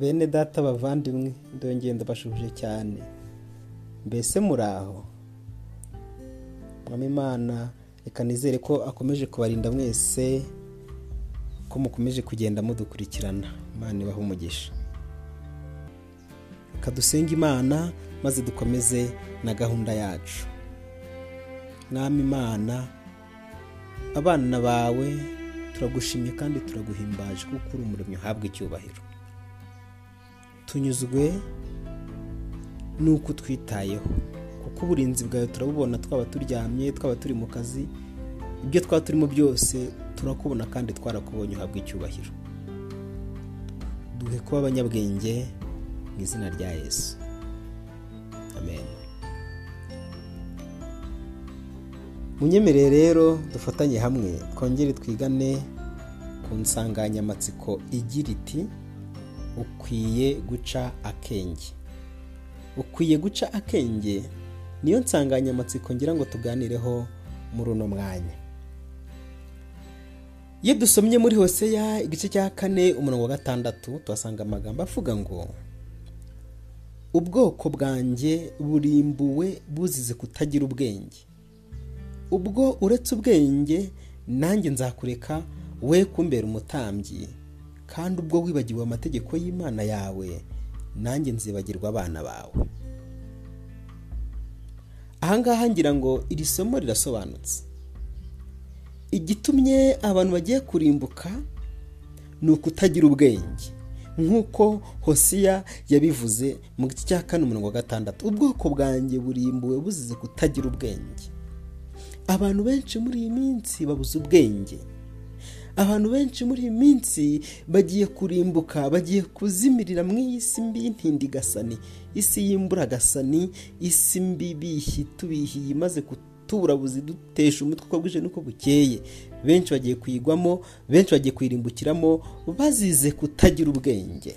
bene data bavandimwe ndongeye ndabashuje cyane. Mbese muri aho? Mwami imana reka nizere ko akomeje kubarinda mwese ko mukomeje kugenda mudukurikirana. Imana ibaha umugisha. Reka dusenge imana maze dukomeze na gahunda yacu. Mwami imana abana bawe turagushimye kandi turaguhimbaje kuko uri umuremyi uhabwa icyubahiro. Tunyuzwe n'uko utwitayeho kuko uburinzi bwawe turabubona twaba turyamye twaba turi mu kazi ibyo twaba turimo byose turakubona kandi twarakubonye uhabwa icyubahiro. Duhe kuba abanyabwenge mu izina rya yesu. Amen. Munyemerere rero dufatanye hamwe twongere twigane ku nsanganyamatsiko igira iti ukwiye guca akenge. Ukwiye guca akenge niyo nsanganyamatsiko ngira ngo tuganireho muri uno mwanya. Iyo dusomye muri hoseya igice cya kane umurongo wa gatandatu tuhasanga amagambo avuga ngo ubwoko bwanjye burimbuwe buzize kutagira ubwenge. Ubwo uretse ubwenge nanjye nzakureka we kumbera umutambyi. Kandi ubwo wibagiwe amategeko y'imana yawe nanjye nzibagirwa abana bawe. Ahangaha ngira ngo iri somo rirasobanutse. Igitumye abantu bagiye kurimbuka ni ukutagira ubwenge nk'uko hosiya yabivuze mu gice cya kane umurongo wa gatandatu ubwoko bwanjye burimbuwe buzize kutagira ubwenge. Abantu benshi muri iyi minsi babuze ubwenge. Abantu benshi muri iyi minsi bagiye kurimbuka bagiye kuzimirira mu iyi si mbi y'intindigasani isi y'imburagasani isi mbi bihi tubihiye imaze kutuburabuzi dutesha umutwe uko bwije n'uko bukeye. Benshi bagiye kuyigwamo benshi bagiye kuyirimbukiramo bazize kutagira ubwenge.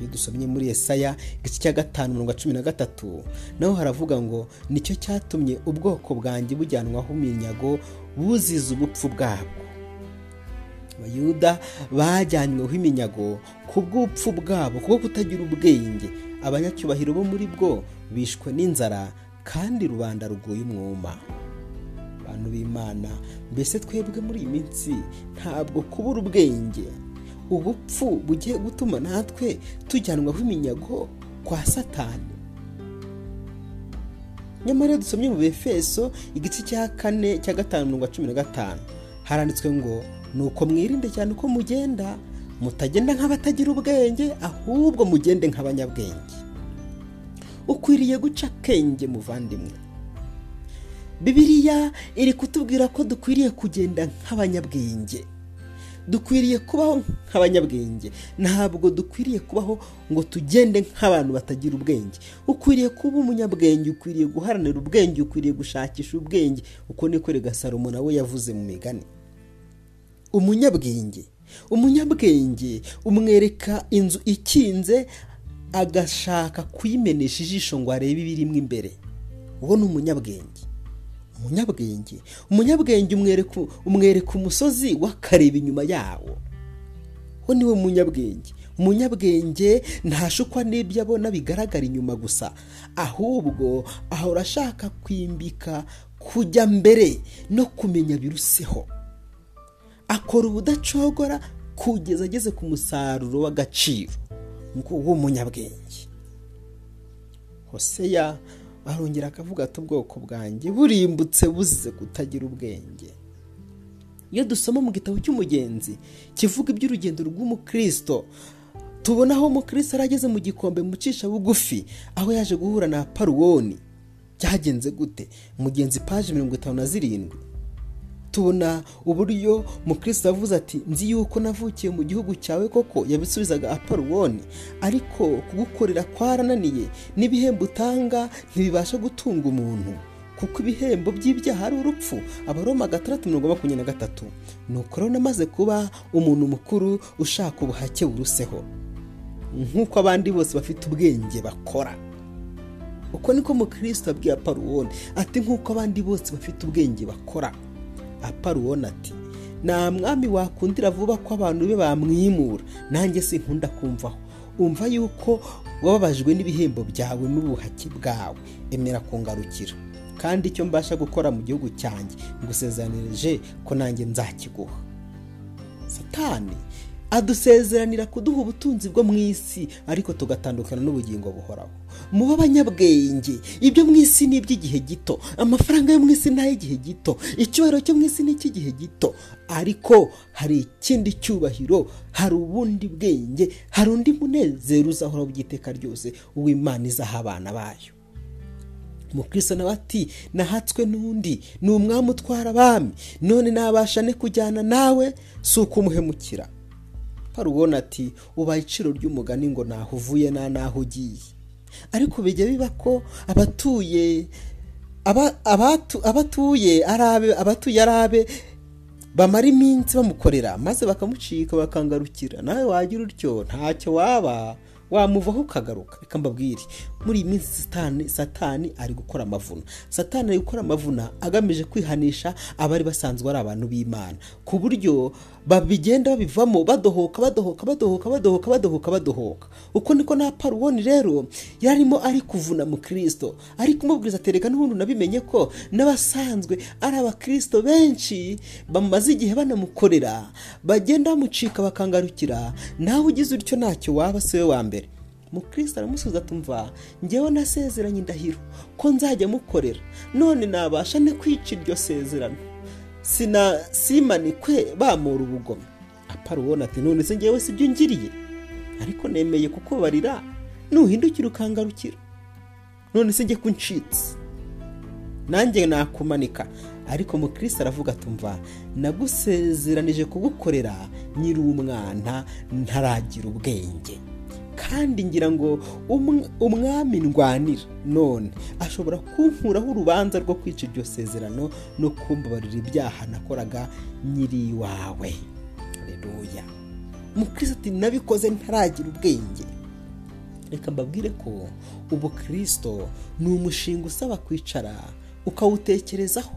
Iyo dusomye muri Yesaya igice cya gatanu mirongo cumi na gatatu. Naho haravuga ngo ni cyo cyatumye ubwoko bwanjye bujyanwaho iminyago buzize ubupfu bwabwo. Abayuda bajyanyweho iminyago ku bw'upfu bwabo kuko kutagira ubwenge. Abanyacyubahiro bo muri bwo bishwe n'inzara kandi rubanda ruguye umwuma. Abantu b'imana mbese twebwe muri iyi minsi ntabwo kubura ubwenge? Ubupfu bugiye gutuma natwe tujyanwaho iminyago kwa satani. Nyamara iyo dusomye mu befeso igice cya kane cya gatanu mirongo cumi na gatanu. Haranditswe ngo ni uko mwirinde cyane uko mugenda mutagenda nk'abatagira ubwenge ahubwo mugende nk'abanyabwenge. Ukwiriye guca akenge muvandimwe. Bibiriya iri kutubwira ko dukwiriye kugenda nk'abanyabwenge. Dukwiriye kubaho nk'abanyabwenge. Ntabwo dukwiriye kubaho ngo tugende nk'abantu batagira ubwenge. Ukwiriye kuba umunyabwenge ukwiriye guharanira ubwenge ukwiriye gushakisha ubwenge. Uko niko Salomo nawe yavuze mu migani. Umunyabwenge umunyabwenge umwereka inzu ikinze agashaka kuyimenesha ijisho ngo arebe ibirimo imbere. Uwo ni umunyabwenge. Umunyabwenge. Umunyabwenge umwereka umusozi w'akareba inyuma yawo. Uwo ni we munyabwenge. Umunyabwenge ntashukwa n'ibyo abona bigaragara inyuma gusa. Ahubwo ahora ashaka kwimbika kujya mbere no kumenya biruseho. Akora ubudacogora kugeza ageze ku musaruro w'agaciro. W'umunyabwenge hoseya arongera akavuga ati ubwoko bwanjye burimbutse buzize kutagira ubwenge. Iyo dusoma mu gitabo cy'umugenzi kivuga iby'urugendo rw'umukristo tubona aho umukristo yari ageze mu gikombe mucisha bugufi aho yaje guhura na paruwoni. Byagenze gute? Umugenzi paji mirongo itanu na zirindwi. Tubona uburyo mukristo yavuze ati nzi yuko navukiye mu gihugu cyawe koko yabisubizaga aparuwoni ariko kugukorera kwarananiye n'ibihembo utanga ntibibasha gutunga umuntu kuko ibihembo by'ibyaha ari urupfu. Abaroma gatandatu mirongo makumyabiri na gatatu. Ni uko rero namaze kuba umuntu mukuru ushaka ubuhake buruseho. Nk'uko abandi bose bafite ubwenge bakora. Uko niko mukristo abwiye aparuwoni ati nk'uko abandi bose bafite ubwenge bakora. Aparuwoni ati nta mwami wakundira vuba ko abantu be bamwimura. Nanjye sinkunda kumvaho. Umva yuko wababajwe n'ibihembo byawe n'ubuhake bwawe. Emera kungarukira. Kandi icyo mbasha gukora mu gihugu cyanjye ngusezeranirije ko nanjye nzakiguha. Satani adusezeranira kuduha ubutunzi bwo mu isi ariko tugatandukana n'ubugingo buhoraho. Muba abanyabwenge. Ibyo mu isi ni iby'igihe gito. Amafaranga yo mu isi ni ay'igihe gito. Icyubahiro cyo mu isi ni icy'igihe gito. Ariko hari ikindi cyubahiro hari ubundi bwenge hari undi munezero uzahoraho by'iteka ryose uw'imana izaha abana bayo. Umukristo nawe ati nahatswe n'undi ni umwami utwara abami. None nabasha ne kujyana nawe si ukumuhemukira. Hari ubona ati ubaye iciro ry'umugani ngo naho uvuye na naho ugiye. Ariko bijya biba ko abatuye abatuye ari abe abatuye ari abe bamara iminsi bamukorera maze bakamucika bakangarukira. Nawe wagira utyo ntacyo waba. Wamuvaho ukagaruka. Reka mbabwire. Muri iyi minsi satani ari gukora amavuna satani ari gukora amavuna agamije kwihanisha abari basanzwe ari abantu b'imana. Ku buryo babigenda babivamo badohoka badohoka badohoka badohoka badohoka badohoka. Uko niko na paruwoni rero yarimo ari kuvuna mu kirisito ari kumubwiriza atereka n'ubundi unabimenye ko n'abasanzwe ari abakirisito benshi bamaze igihe banamukorera bagenda bamucika bakangarukira. Nawe ugize utyo ntacyo waba si we wa mbere. Mukristo aramusubiza atumva ngewe nasezeranye indahiro ko nzajya mukorera. None nabasha ne kwica iryo sezerano. Simanikwe bamura ubugome. Apara ubona ati none se ngewe si byo ngiriye? Ariko nemeye kukubarira nuhindukira ukangarukira. None se njye kuncitse nanjye nakumanika. Ariko mukristo aravuga atumva nagusezeranije kugukorera nyiri umwana ntaragira ubwenge. Kandi ngira ngo umwami ndwanira. None ashobora kunkuraho urubanza rwo kwica iryo sezerano no kumbabarira ibyaha nakoraga nyiri iwawe. Reruya mukristo nabikoze ntaragira ubwenge. Reka mbabwire ko ubukristo ni umushinga usaba kwicara ukawutekerezaho.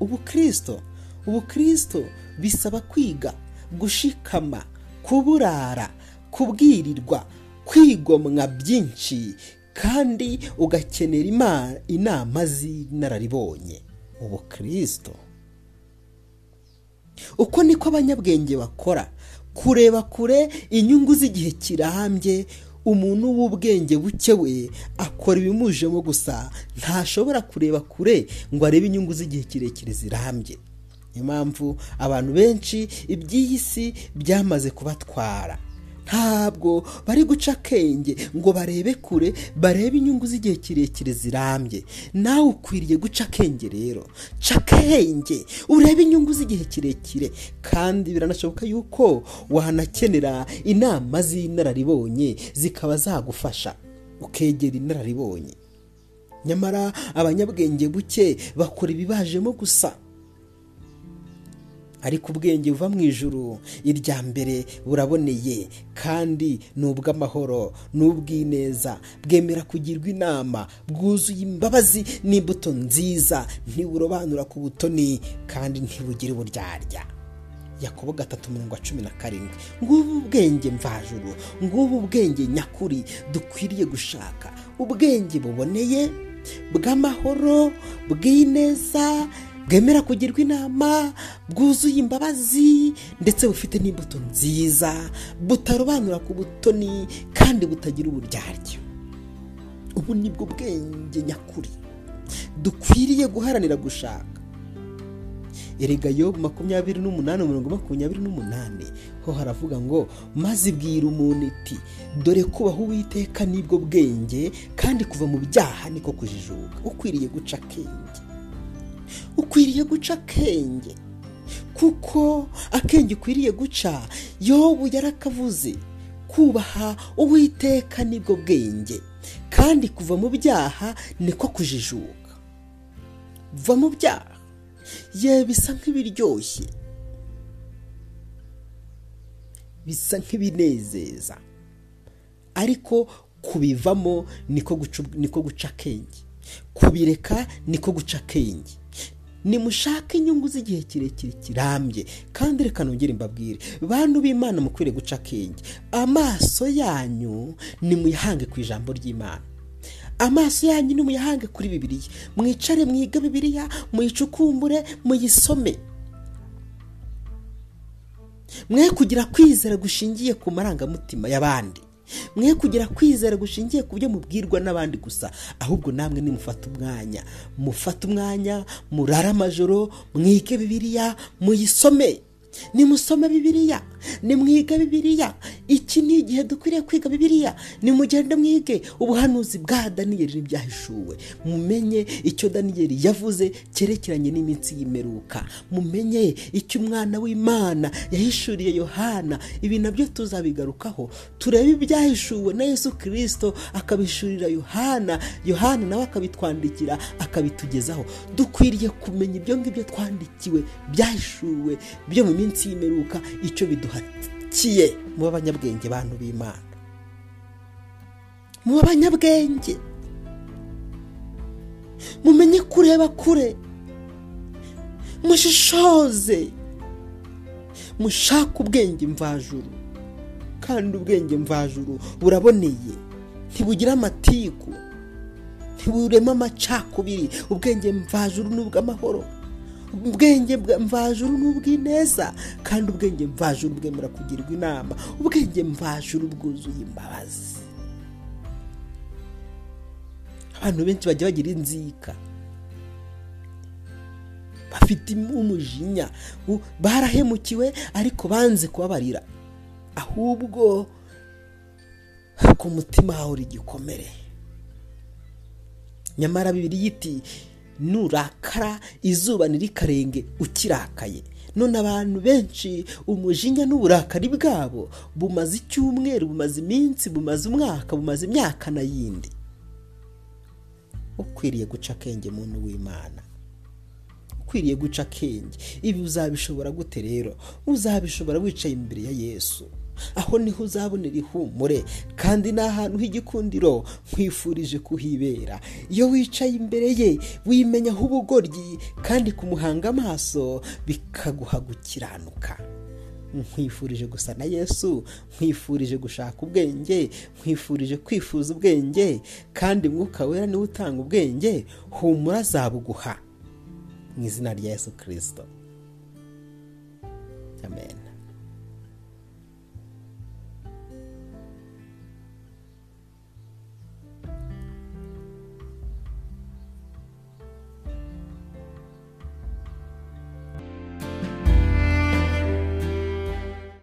Ubukristo ubukristo bisaba kwiga gushikama kuburara kubwirirwa kwigomwa byinshi kandi ugakenera inama z'inararibonye ubukristo uko niko abanyabwenge bakora. Kureba kure inyungu z'igihe kirambye umuntu w'ubwenge buke we akora ibimujemo gusa ntashobora kureba kure ngo arebe inyungu z'igihe kirekire zirambye. Niyo mpamvu abantu benshi iby'iyi si byamaze kubatwara. Ntabwo bari guca akenge ngo barebe kure barebe inyungu z'igihe kirekire zirambye. Nawe ukwiriye guca akenge rero. Ca akenge urebe inyungu z'igihe kirekire. Kandi biranashoboka yuko wanakenera inama z'inararibonye zikaba zagufasha ukegera inararibonye. Nyamara abanyabwenge buke bakora ibibajemo gusa. Ariko ubwenge buva mu ijuru. Irya mbere buraboneye kandi ni ubw'amahoro ni ubw'ineza. Bwemera kugirwa inama bwuzuye imbabazi n'imbuto nziza. Ntiburobanura ku butoni kandi ntibugire uburyarya. Yakobo gatatu mirongo cumi na karindwi. Ngubu ubwenge mvajuru ngubu ubwenge nyakuri dukwiriye gushaka. Ubwenge buboneye bw'amahoro bw'ineza bwemera kugirwa inama bwuzuye imbabazi ndetse bufite n'imbuto nziza butarobanura ku butoni kandi butagira uburyarya. Ubu ni bwo bwenge nyakuri. Dukwiriye guharanira gushaka. Erega yobu makumyabiri n'umunani mirongo makumyabiri n'umunani. Ho haravuga ngo maze ibwira umuntu iti dore kubaho uwiteka ni bwo bwenge kandi kuva mu byaha niko kujijuka ukwiriye guca akenge ukwiriye guca akenge. Kuko akenge ukwiriye guca yobu yarakavuze kubaha uwiteka ni bwo bwenge. Kandi kuva mu byaha niko kujijuka. Va mu byaha. Ye bisa nk'ibiryoshye. Bisa nk'ibinezeza. Ariko kubivamo niko guca akenge. Kubireka niko guca akenge. Nimushake inyungu z'igihe kirekire kirambye. Kandi reka nongere mbabwire bantu b'imana mukwiriye guca akenge amaso yanyu nimuyahange ku ijambo ry'imana. Amaso yanyu nimuyahange kuri bibiliya. Mwicare mwige bibiliya muyicukumbure muyisome. Mwe kugira kwizera gushingiye ku marangamutima y'abandi. Mwe kugira kwizera gushingiye ku byo mubwirwa n'abandi gusa. Ahubwo namwe nimufata umwanya. Mufate umwanya murare amajoro mwige bibiliya muyisome. Nimusome bibiliya. Nimwige bibiliya. Iki ni igihe dukwiriye kwiga bibiliya. Nimugende mwige ubuhanuzi bwa daniyeli n'ibyahishuwe. Mumenye icyo daniyeli yavuze cyerekeranye n'iminsi y'imperuka mumenye icyo umwana w'imana yahishuriye yohana. Ibi na byo tuzabigarukaho. Turebe ibyahishuwe na yesu kirisito akabishurira yohana. Yohana nawe akabitwandikira akabitugezaho. Dukwiriye kumenya ibyo ngibyo twandikiwe byahishuwe byo mu minsi y'imperuka icyo biduhatiye mu b'abanyabwenge bantu b'imana. Mu b'abanyabwenge mumenye kureba kure. Mushishoze. Mushake ubwenge mvajuru. Kandi ubwenge mvajuru buraboneye. Ntibugira amatiku. Ntiburema amacakubiri ubwenge mvajuru ni ubw'amahoro. Ubwenge mvajuru ni kandi ubwenge mvajuru bwemera kugirwa inama. Ubwenge mvajuru bwuzuye imbabazi. Abantu benshi bajya bagira inzika. Bafite umujinya. Barahemukiwe ariko banze kubabarira. Ahubwo ku mutima hahora igikomere. Nyamara bibiri yiti nurakara izuba ntirikarenge ukirakaye none abantu benshi umujinya n'uburakari bwabo bumaze icyumweru bumaze iminsi bumaze umwaka bumaze imyaka n'ayindi. Ukwiriye guca akenge muntu w'imana. Ukwiriye guca akenge. Ibi uzabishobora gute rero? Uzabishobora wicaye imbere ya yesu. Aho ni ho uzabonera ihumure. Kandi ni ahantu h'igikundiro nkwifurije kuhibera. Iyo wicaye imbere ye wimenyaho ubugoryi kandi kumuhanga amaso bikaguha gukiranuka nkwifurije gusa na yesu nkwifurije gushaka ubwenge nkwifurije kwifuza ubwenge kandi mwuka wera ni we utanga ubwenge humura azabuguha mu izina rya yesu kirisito amen.